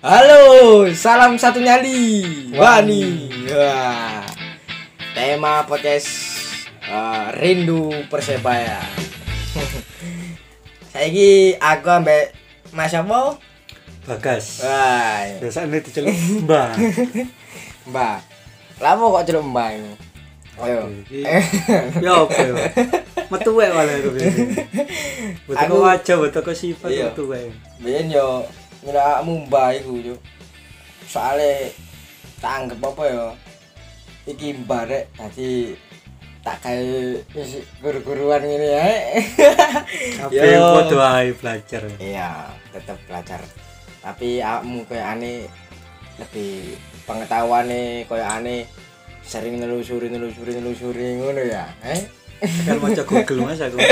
Halo, salam satu nyali. Wani. Wah. Tema podcast eh, rindu Persebaya. Saiki aku ambek Mas apa? Bagas. Wah, Biasanya diceluk Mbak. Mbak. Lama kok celuk Mbak ini? Ayo. Iki- Ya apa ya? Metu wae malah aku. Betul kok wajah, betul kok sifat Iya. metu wae. Biyen yo ngirakmu Mbak iku yo. Soale tak anggap apa ya? Iki Mbak rek dadi tak kayak guru-guruan ngene ya. Tapi padha ae belajar. Iya, tetap belajar. Tapi awakmu kayak aneh lebih pengetahuane kayak aneh sering nelusuri nelusuri nelusuri ngono ya. Eh? Kan maca Google Mas aku.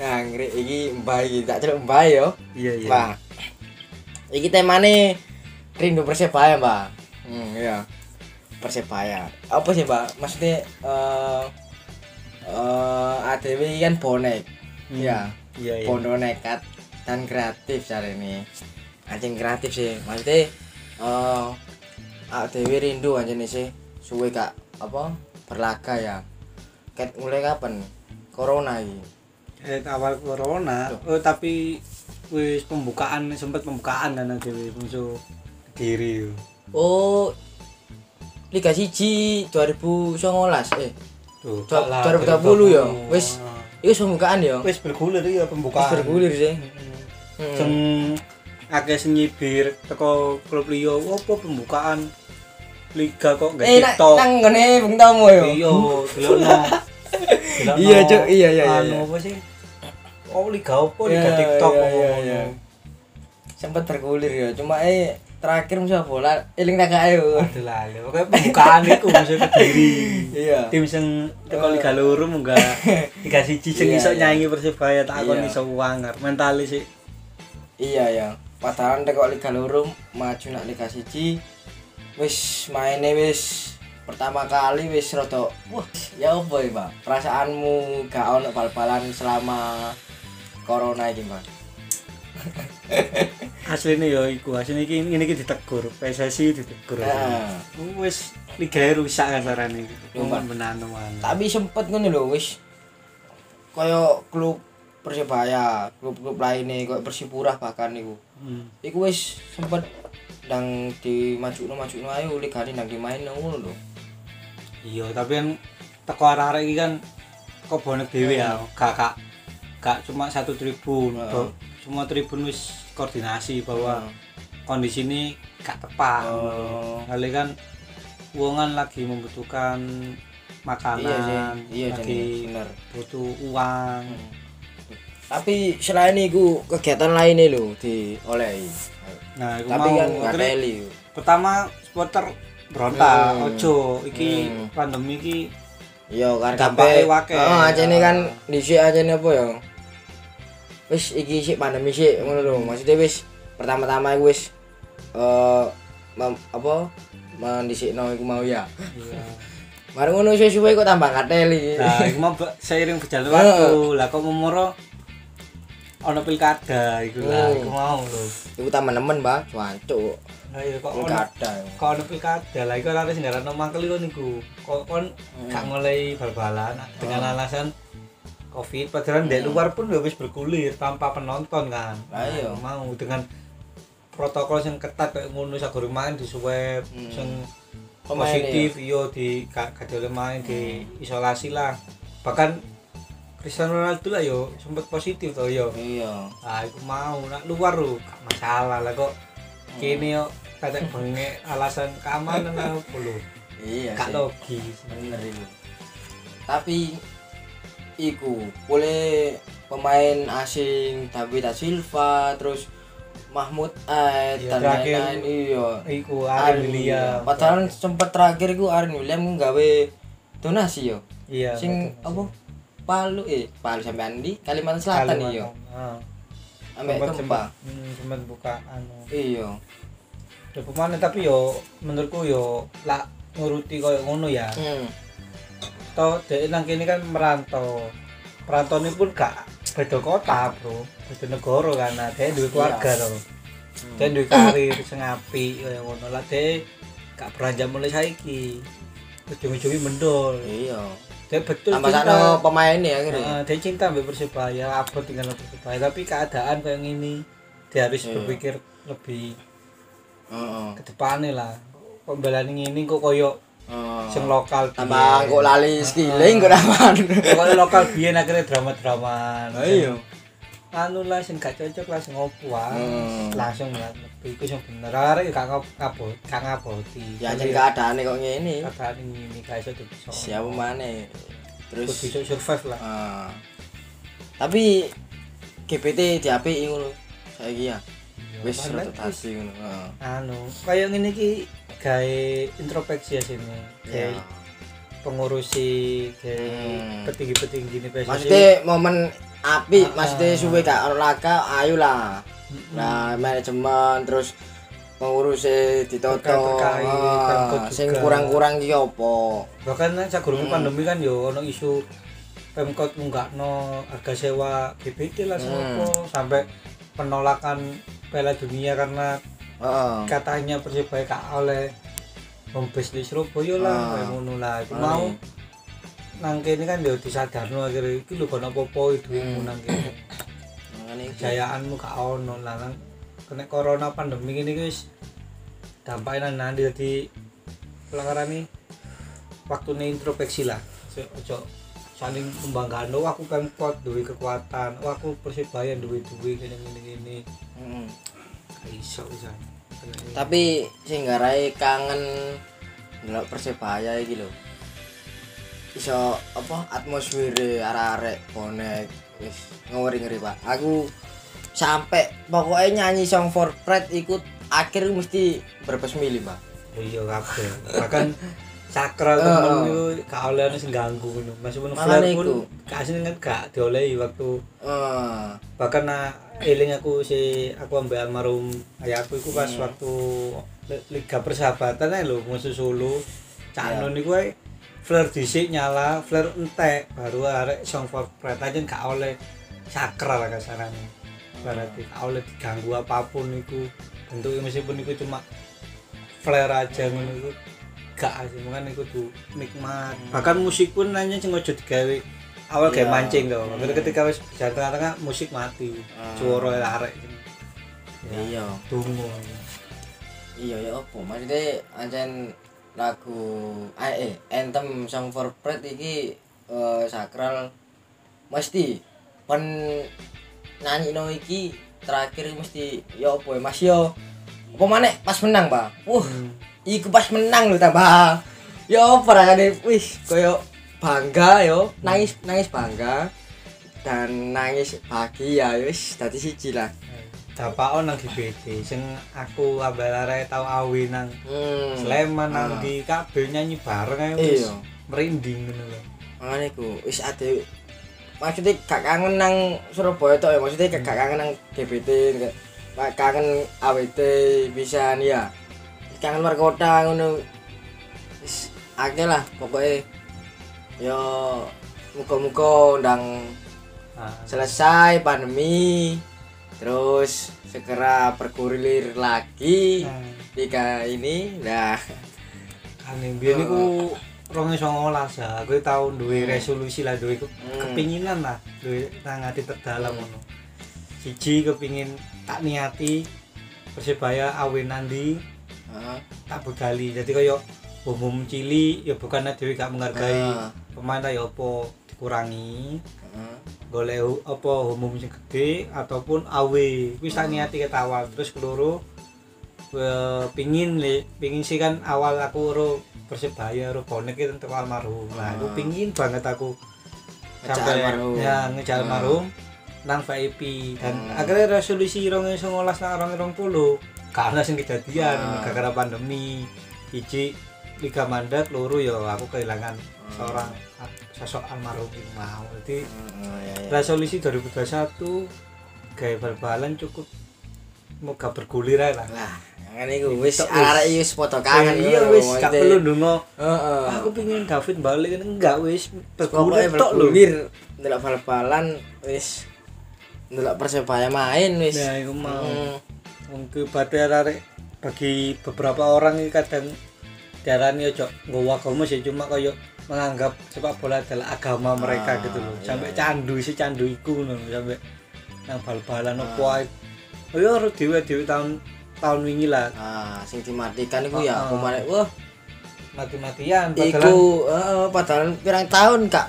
Nah, ngeri iki Mbak iki tak celuk Mbak yo. Iya iya. Mbak. Iki temane rindu Persebaya, Mbak. Hmm, iya. Persebaya. Apa sih, Mbak? Maksudnya eh eh ADW kan bonek. Hmm. Iya. Iya iya. Bondo nekat dan kreatif cara ini. Anjing kreatif sih. Maksudnya eh ADW rindu anjing sih. Suwe gak apa berlaga ya. Ket mulai kapan? Corona ini. Eh awal corona, oh tapi wis pembukaan sempat pembukaan kan dhewe musuh diri. Oh, Liga Siji 2019 eh Tuh, Dua- kalah 2020 ya? 2020. Wis. itu pembukaan ya. wis bergulir ya Wis pembukaan. bergulir sih. Hmm. Hmm. Sing akeh sing nyibir teko klub liya opo pembukaan liga kok gak Eh TikTok. nang ngene Bung Tomo yo. Iya, delokno. Iya, Cuk. Iya, iya, iya, Anu iya. apa sih? Oh, liga? Liga Iya, TikTok iya, iya, iya. Sempat bergulir ya. Cuma eh terakhir musuh bola eling tak ayo. Aduh lali. Pokoke pembukaan iku musuh Kediri. Iya. Tim sing teko Liga Loro munggah Liga siji sing iso nyanyi Persibaya tak kon iso wangar. Mentalis sih. Iya ya. Padahal nek kok Liga Loro maju nak Liga Siji wis maine wis pertama kali wis rada wah ya apa ya Pak perasaanmu gak ono bal-balan selama corona iki Pak Asline ya iku, asline iki ini iki ditegur, PSSI ditegur. Nah. Wis liga rusak sarane. Lupa. Menano mana. tapi sempet ngono lho wis kaya klub Persebaya klub-klub lainnya kayak Persipura bahkan niku Hmm. iku wis sempet ndang di majuno majuno ayo ligane ndang dimain ngono lho Iya, tapi kan teko arah-arah iki kan teko bonek dhewe ya, gak gak gak cuma satu tribun. Ba- semua tribun wis koordinasi bahwa kondisi ini gak tepat. Oh. Kali kan wong kan lagi membutuhkan makanan, iya iya lagi bener butuh uang. tapi selain itu kegiatan lainnya lho diolehi Nah, iku tapi mau kan teli pertama supporter berontak, Hmm. ojo iki Hmm. pandemi iki iya kan kabeh wake. oh aja ini kan dhisik aja ini apa ya wis iki sik pandemi sik ngono lho maksudnya wis pertama-tama iku wis eh mem- apa mendisikno iku mau ya iya. Mari ngono suwe-suwe kok tambah kateli. Nah, iku mau seiring berjalan waktu. Lah kok memoro ono pilkada iku lah, Hmm. iku mau lho. Iku teman-teman, Mbak, cuancuk. Lah iya kok ono Pilkada. kok ono pilkada. Lah iku arek sing ndarano mangkel iku niku. Kok kon gak mulai bal-balan dengan alasan Covid padahal di luar pun udah wis bergulir tanpa penonton kan. Iya. Nah, mau dengan protokol yang ketat kayak ngono sagore main di swab Hmm. sing positif iya di gak boleh main di isolasi lah bahkan Cristiano Ronaldo lah yo. Sempat positif toh yo. Iya. ah aku mau. Nak luar lo gak masalah lah kok. Kini yo kata bengek alasan keamanan apa lo Iya. gak sih. logis. Bener itu. Tapi iku boleh pemain asing David da Silva terus Mahmud Aid Iya, dan lain-lain iya. Iku Arin William. Padahal sempat terakhir iku Arin William nggawe donasi yo. Iya sing apa Palu eh Palu sampai Andi Kalimantan Selatan Kalimantan. iya Ah. sampai Gempa sempat- hmm, sempat buka anu iya Udah pemane tapi yo menurutku yo lah nuruti koyo ngono ya hmm. toh dek nang kene kan merantau perantau ini pun gak beda kota bro beda negara kan nah duwe keluarga Iya. toh Dia duwe karir sing apik kaya ngono lah dia gak beranjak mulai saiki. Ujung-ujungnya mendol. iya Dia betul tambah cinta. sakno pemain ya akhirnya. Heeh, dia cinta mbak Persebaya, tinggal sama Persebaya, tapi keadaan kayak gini dia harus Iya. berpikir lebih heeh. ke depannya lah. Kok belani ini kok koyo heeh. sing lokal tambah kok lali skilling kok aman Pokoknya lokal biyen akhirnya drama-drama. iya Anu lah sing gak cocok lah sing opo ah. Hmm. Langsung lebih iku sing bener. Arek gak ngabot, gak ngaboti. ya jen keadaane kok ngene keadaan ini gak iso dipisah. siapa maneh Terus bisa survive lah. ah. tapi GPT diapiki ngono saiki ya wis Padahal rada tasi ngono heeh anu kayak ngene iki gawe introspeksi ya sini ya gawe pengurusi gawe Hmm. petinggi-petinggi ini maksudnya momen api Ah, maksudnya suwe gak ono laga ayo lah. Nah manajemen terus pengurusnya ditoto. Ah, sing kurang-kurang ki opo bahkan sak gurung Hmm. pandemi kan yo ono isu Pemkot no harga sewa GPT lah Hmm. semua sampai penolakan Piala Dunia karena heeh. katanya Persibaya gak oleh home base di Surabaya lah Ah. kayak ngono lah. Mau nang kene kan yo disadarno akhirnya iki lho kono apa-apa itu Hmm. nang kene. Makane iki. kejayaanmu gak ono. Lah nang kena corona pandemi ini guys dampaknya nanti jadi pelanggaran nih waktu introspeksi lah. Ojo saling membanggakan oh aku pemkot duwe kekuatan. Oh aku persibaya duwe duwe gini gini gini Mm. iso bisa. Tapi sing garai kangen ndelok Persebaya iki lho iso apa atmosfere arek-arek bonek wis ngeri-ngeri Pak. Aku sampai pokoknya nyanyi song for pride ikut akhir mesti berbes milih Pak. Iya kabeh. Bahkan sakral temen itu gak oleh sing ganggu ngono. Meskipun Malah flare pun gak asine kan gak diolehi waktu. Eh bahkan nah, eling aku si aku ambil almarhum ayahku itu pas Hmm. waktu li- liga persahabatan ae lho musuh Solo. Cak Iya. Iku ae flare dhisik nyala flare entek baru arek song for pride aja gak oleh. Sakral lah kasarannya berarti gak oleh diganggu apa pun iku bentuknya meskipun iku cuma flare aja ngono iku gak sih. Mungkin iku tuh nikmat bahkan musik pun nanya sing ojo digawe. Awal kayak mancing tuh Hmm. ketika wis jalan tengah-tengah musik mati. Ah. suara arek. Iya. Tunggu iya ya apa maksudnya ancen lagu eh, eh anthem song for pride iki eh, sakral. Mesti pen nyanyi no iki terakhir mesti ya apa ya mas? Yo apa mana pas menang pak. Hmm. iku pas menang lho tambah ya apa rasane wis koyo bangga yo nangis nangis bangga. Dan nangis bahagia ya wis dadi siji lah Dapak nang GBT sing aku ambal arek tau awi nang hmm. Sleman nang Ah. di kabeh nyanyi bareng ae wis iya. merinding ngono lho. makanya ku wis ade maksudnya gak kangen nang Surabaya tok ya maksudnya gak gak kangen nang GBT kangen AWT bisa nih ya. Kangen luar kota ngono. Wis akeh lah pokoknya yo muka-muka undang Ah, selesai pandemi terus segera bergulir lagi nah, ini nah kan yang biyen iku 2019 ya, aku tau duwe Hmm. resolusi lah, duwe Hmm. kepinginan lah, duwe nang ati terdalam Hmm. ngono. Siji kepingin tak niati Persibaya awe nandi Heeh. tak begali. Jadi kaya umum cili ya bukan dhewe gak menghargai Ah. pemain ya apa dikurangi. Heeh. golek apa umum sing gede ataupun awe wis tak Hmm. niati ket awal terus keloro pingin le pingin sih kan awal aku ro persebaya ro bonek itu untuk almarhum nah aku pingin banget aku sampai almarhum. ya ngejar almarhum nang VIP dan akhirnya resolusi rong songolas nang rong rong puluh karena sing kejadian gara-gara pandemi iji liga mandat loro ya aku kehilangan Hmm. seorang sosok almarhum mau. Jadi Heeh, ya, ya. resolusi 2021 gaya bal-balan cukup moga bergulir aja lah. Lah kan iku wis arek wis. foto kangen iya wis gak perlu ndonga. Heeh. Aku pingin David balik kan enggak wis bergulir tok lho. ndelok bal-balan wis ndelok persebaya main wis. Nah iku mau. Hmm. mungkin arek bagi beberapa orang kadang diarani ojo nggawa agama sih cuma kaya menganggap sepak bola adalah agama mereka Ah, gitu loh. iya, sampai iya. candu sih candu iku ngono sampai nang bal-balan Ah. opo ae oh ya tahun tahun wingi lah. Ah sing dimatikan iku ya Ah, pemain wah. Mati-matian iku heeh padahal pirang tahun kak?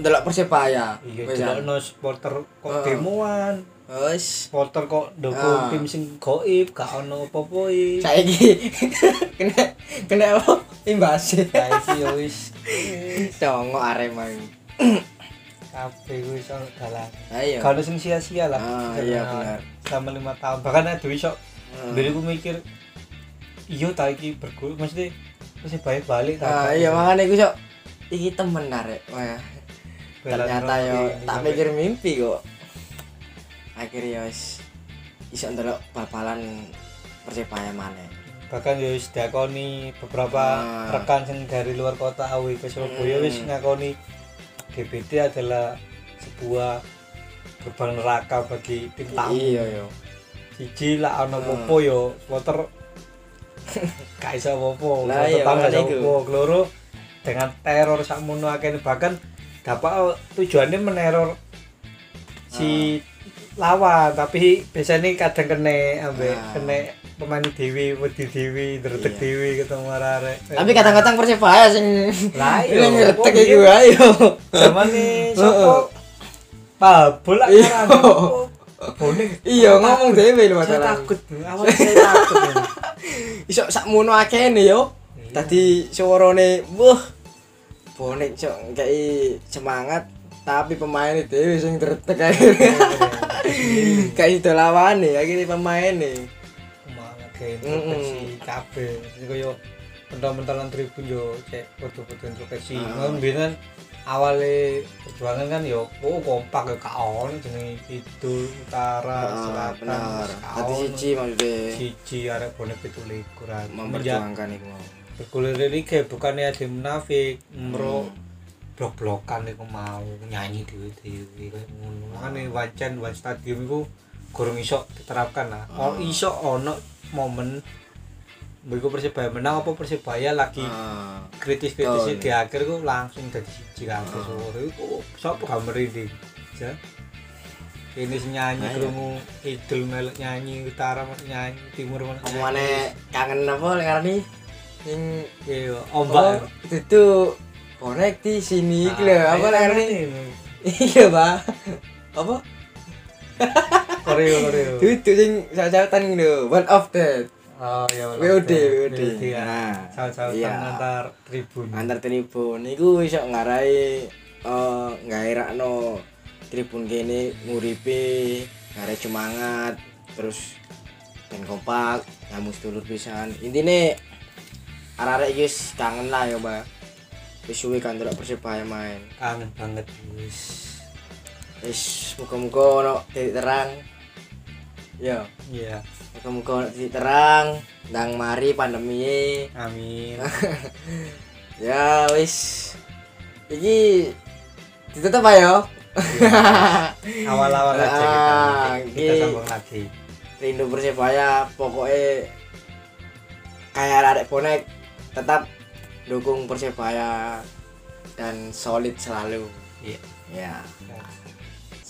Ndelok persebaya. Iya delokno supporter kok Ah. demoan wis supporter kok dukung Ah. tim sing goib gak ono apa-apa iki saiki. Kena kena apa? Imbas saiki ya wis congok arema iki. kabeh wis ono dalan. Ayo kalau sing sia-sia lah. Ah, iya, benar. selama lima tahun. Bahkan ada iso Hmm. dulu aku mikir iya ta iki berguru mesti mesti balik balik ah iya makanya iku sok iki temen arek wah. Ternyata yo tak pikir mimpi kok akhirnya wis iso ndelok bal-balan persebaya maneh bahkan ya wis diakoni beberapa Ah. rekan sing dari luar kota awi ke Surabaya Hmm. wis ngakoni GBT adalah sebuah gerbang neraka bagi tim tamu iya yo siji lah Ah. popo yo supporter gak iso popo Lah, iya, tetangga makanya iso iku. popo keloro dengan teror sakmono akeh bahkan dapat tujuannya meneror si lawan tapi biasanya kadang kena ambek Ah. kena pemain dewi wedi dewi dretek Iya. dewi ketemu arek tapi kadang-kadang persebaya sing Lah, iya. iku iya. ayo zaman nih sopo pabol lah Iya. bonek iya ngomong dhewe lho saya masalah takut awalnya saya takut ini. iso sakmono akene yo Iya. tadi suarane wah bonek cok kayak semangat tapi pemain dhewe sing dretek akhirnya kayak itu lawane akhirnya pemain nih malah kayak introspeksi Jadi kaya pentol-pentolan tribun yo cek foto-foto introspeksi. Ah. ngono biyen kan awale perjuangan kan yo oh kompak yo gak ono jenenge kidul utara selatan benar. ono. siji maksudnya. Siji arek bonek 17 an memperjuangkan itu bergulir ini kayak bukannya ada munafik Hmm. Blok-blokan iku mau nyanyi dhewe-dhewe kayak ngono. Makane wacan wan stadium iku kurang iso diterapkan lah. Oh iso ono momen Begitu Persebaya menang apa Persebaya lagi Ah, kritis-kritisnya betul. di akhir ku langsung jadi siji kabeh Ah. sore iku sapa gak merinding ya ini nyanyi Nah, iya. krungu idul melok nyanyi utara nyanyi timur mana kangen apa lek ngarani? Sing iya oh, ombak itu bonek di sini iki lho Ah, apa iya, ini. iya pak apa Koreo koreo. itu sing sajatan lho one of that Oh iya. WOD, WOD. ya. Nah, Saut-sautan iya. antar tribun. antar tribun iku iso ngarai eh ngairakno tribun kene nguripe ngarai semangat terus dan kompak nyambung sedulur pisan intine arek-arek iki wis kangen lah ya Mbak wis suwe kan delok Persebaya main Kangen banget wis. wis muga-muga ono titik terang ya Iya. muga-muga ono titik terang ndang mari pandemi Amin. ya wis iki ditutup ayo Awal-awal aja kita. Ah, Kita sambung lagi. rindu persebaya pokoknya kayak arek bonek tetap dukung persebaya dan solid selalu. Iya. ya. Nah,